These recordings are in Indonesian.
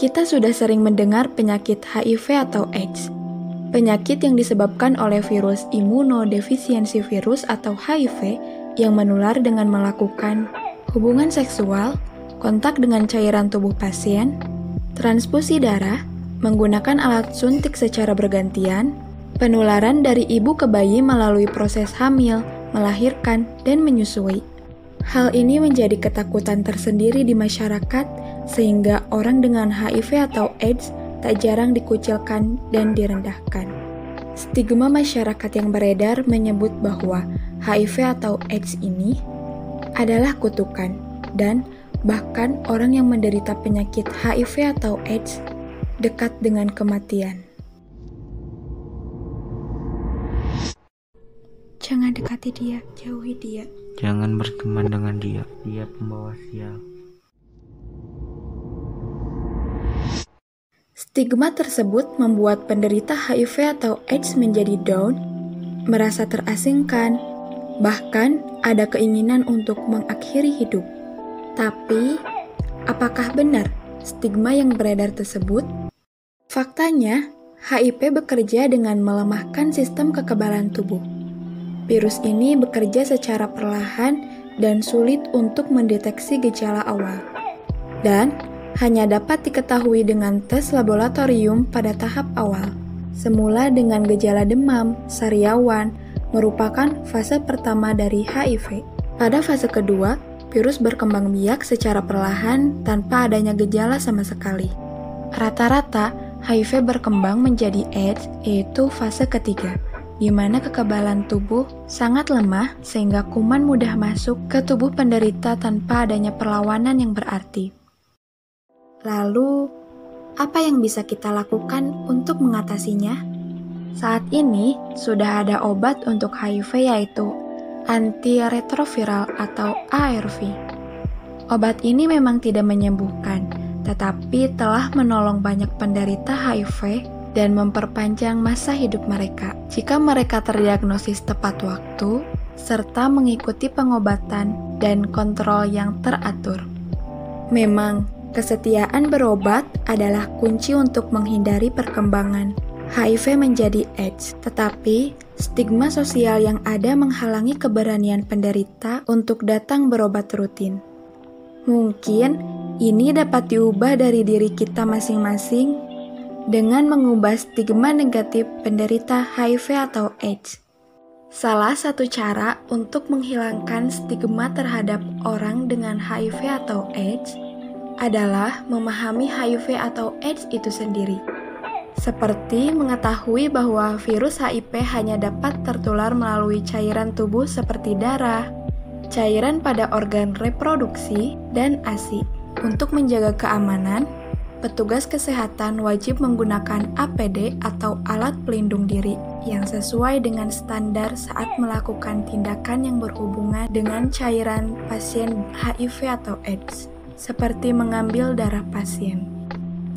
Kita sudah sering mendengar penyakit HIV atau AIDS. Penyakit yang disebabkan oleh virus imunodefisiensi virus atau HIV yang menular dengan melakukan hubungan seksual, kontak dengan cairan tubuh pasien, transfusi darah, menggunakan alat suntik secara bergantian, penularan dari ibu ke bayi melalui proses hamil, melahirkan, dan menyusui. Hal ini menjadi ketakutan tersendiri di masyarakat, sehingga orang dengan HIV atau AIDS tak jarang dikucilkan dan direndahkan. Stigma masyarakat yang beredar menyebut bahwa HIV atau AIDS ini adalah kutukan, dan bahkan orang yang menderita penyakit HIV atau AIDS dekat dengan kematian. Jangan dekati dia, jauhi dia. Jangan berteman dengan dia, dia pembawa sial. Stigma tersebut membuat penderita HIV atau AIDS menjadi down, merasa terasingkan, bahkan ada keinginan untuk mengakhiri hidup. Tapi, apakah benar stigma yang beredar tersebut? Faktanya, HIV bekerja dengan melemahkan sistem kekebalan tubuh. Virus ini bekerja secara perlahan dan sulit untuk mendeteksi gejala awal. Dan hanya dapat diketahui dengan tes laboratorium pada tahap awal. Semula dengan gejala demam, sariawan, merupakan fase pertama dari HIV. Pada fase kedua, virus berkembang biak secara perlahan tanpa adanya gejala sama sekali. Rata-rata, HIV berkembang menjadi AIDS yaitu fase ketiga, di mana kekebalan tubuh sangat lemah sehingga kuman mudah masuk ke tubuh penderita tanpa adanya perlawanan yang berarti. Lalu, apa yang bisa kita lakukan untuk mengatasinya? Saat ini sudah ada obat untuk HIV yaitu antiretroviral atau ARV. Obat ini memang tidak menyembuhkan, tetapi telah menolong banyak penderita HIV dan memperpanjang masa hidup mereka jika mereka terdiagnosis tepat waktu serta mengikuti pengobatan dan kontrol yang teratur. Memang Kesetiaan berobat adalah kunci untuk menghindari perkembangan HIV menjadi AIDS, tetapi stigma sosial yang ada menghalangi keberanian penderita untuk datang berobat rutin. Mungkin ini dapat diubah dari diri kita masing-masing dengan mengubah stigma negatif penderita HIV atau AIDS. Salah satu cara untuk menghilangkan stigma terhadap orang dengan HIV atau AIDS adalah memahami HIV atau AIDS itu sendiri. Seperti mengetahui bahwa virus HIV hanya dapat tertular melalui cairan tubuh seperti darah, cairan pada organ reproduksi, dan ASI. Untuk menjaga keamanan, petugas kesehatan wajib menggunakan APD atau alat pelindung diri yang sesuai dengan standar saat melakukan tindakan yang berhubungan dengan cairan pasien HIV atau AIDS seperti mengambil darah pasien.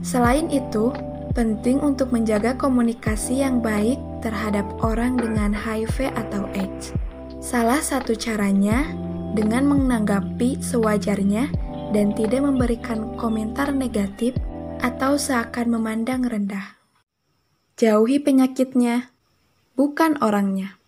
Selain itu, penting untuk menjaga komunikasi yang baik terhadap orang dengan HIV atau AIDS. Salah satu caranya dengan menanggapi sewajarnya dan tidak memberikan komentar negatif atau seakan memandang rendah. Jauhi penyakitnya, bukan orangnya.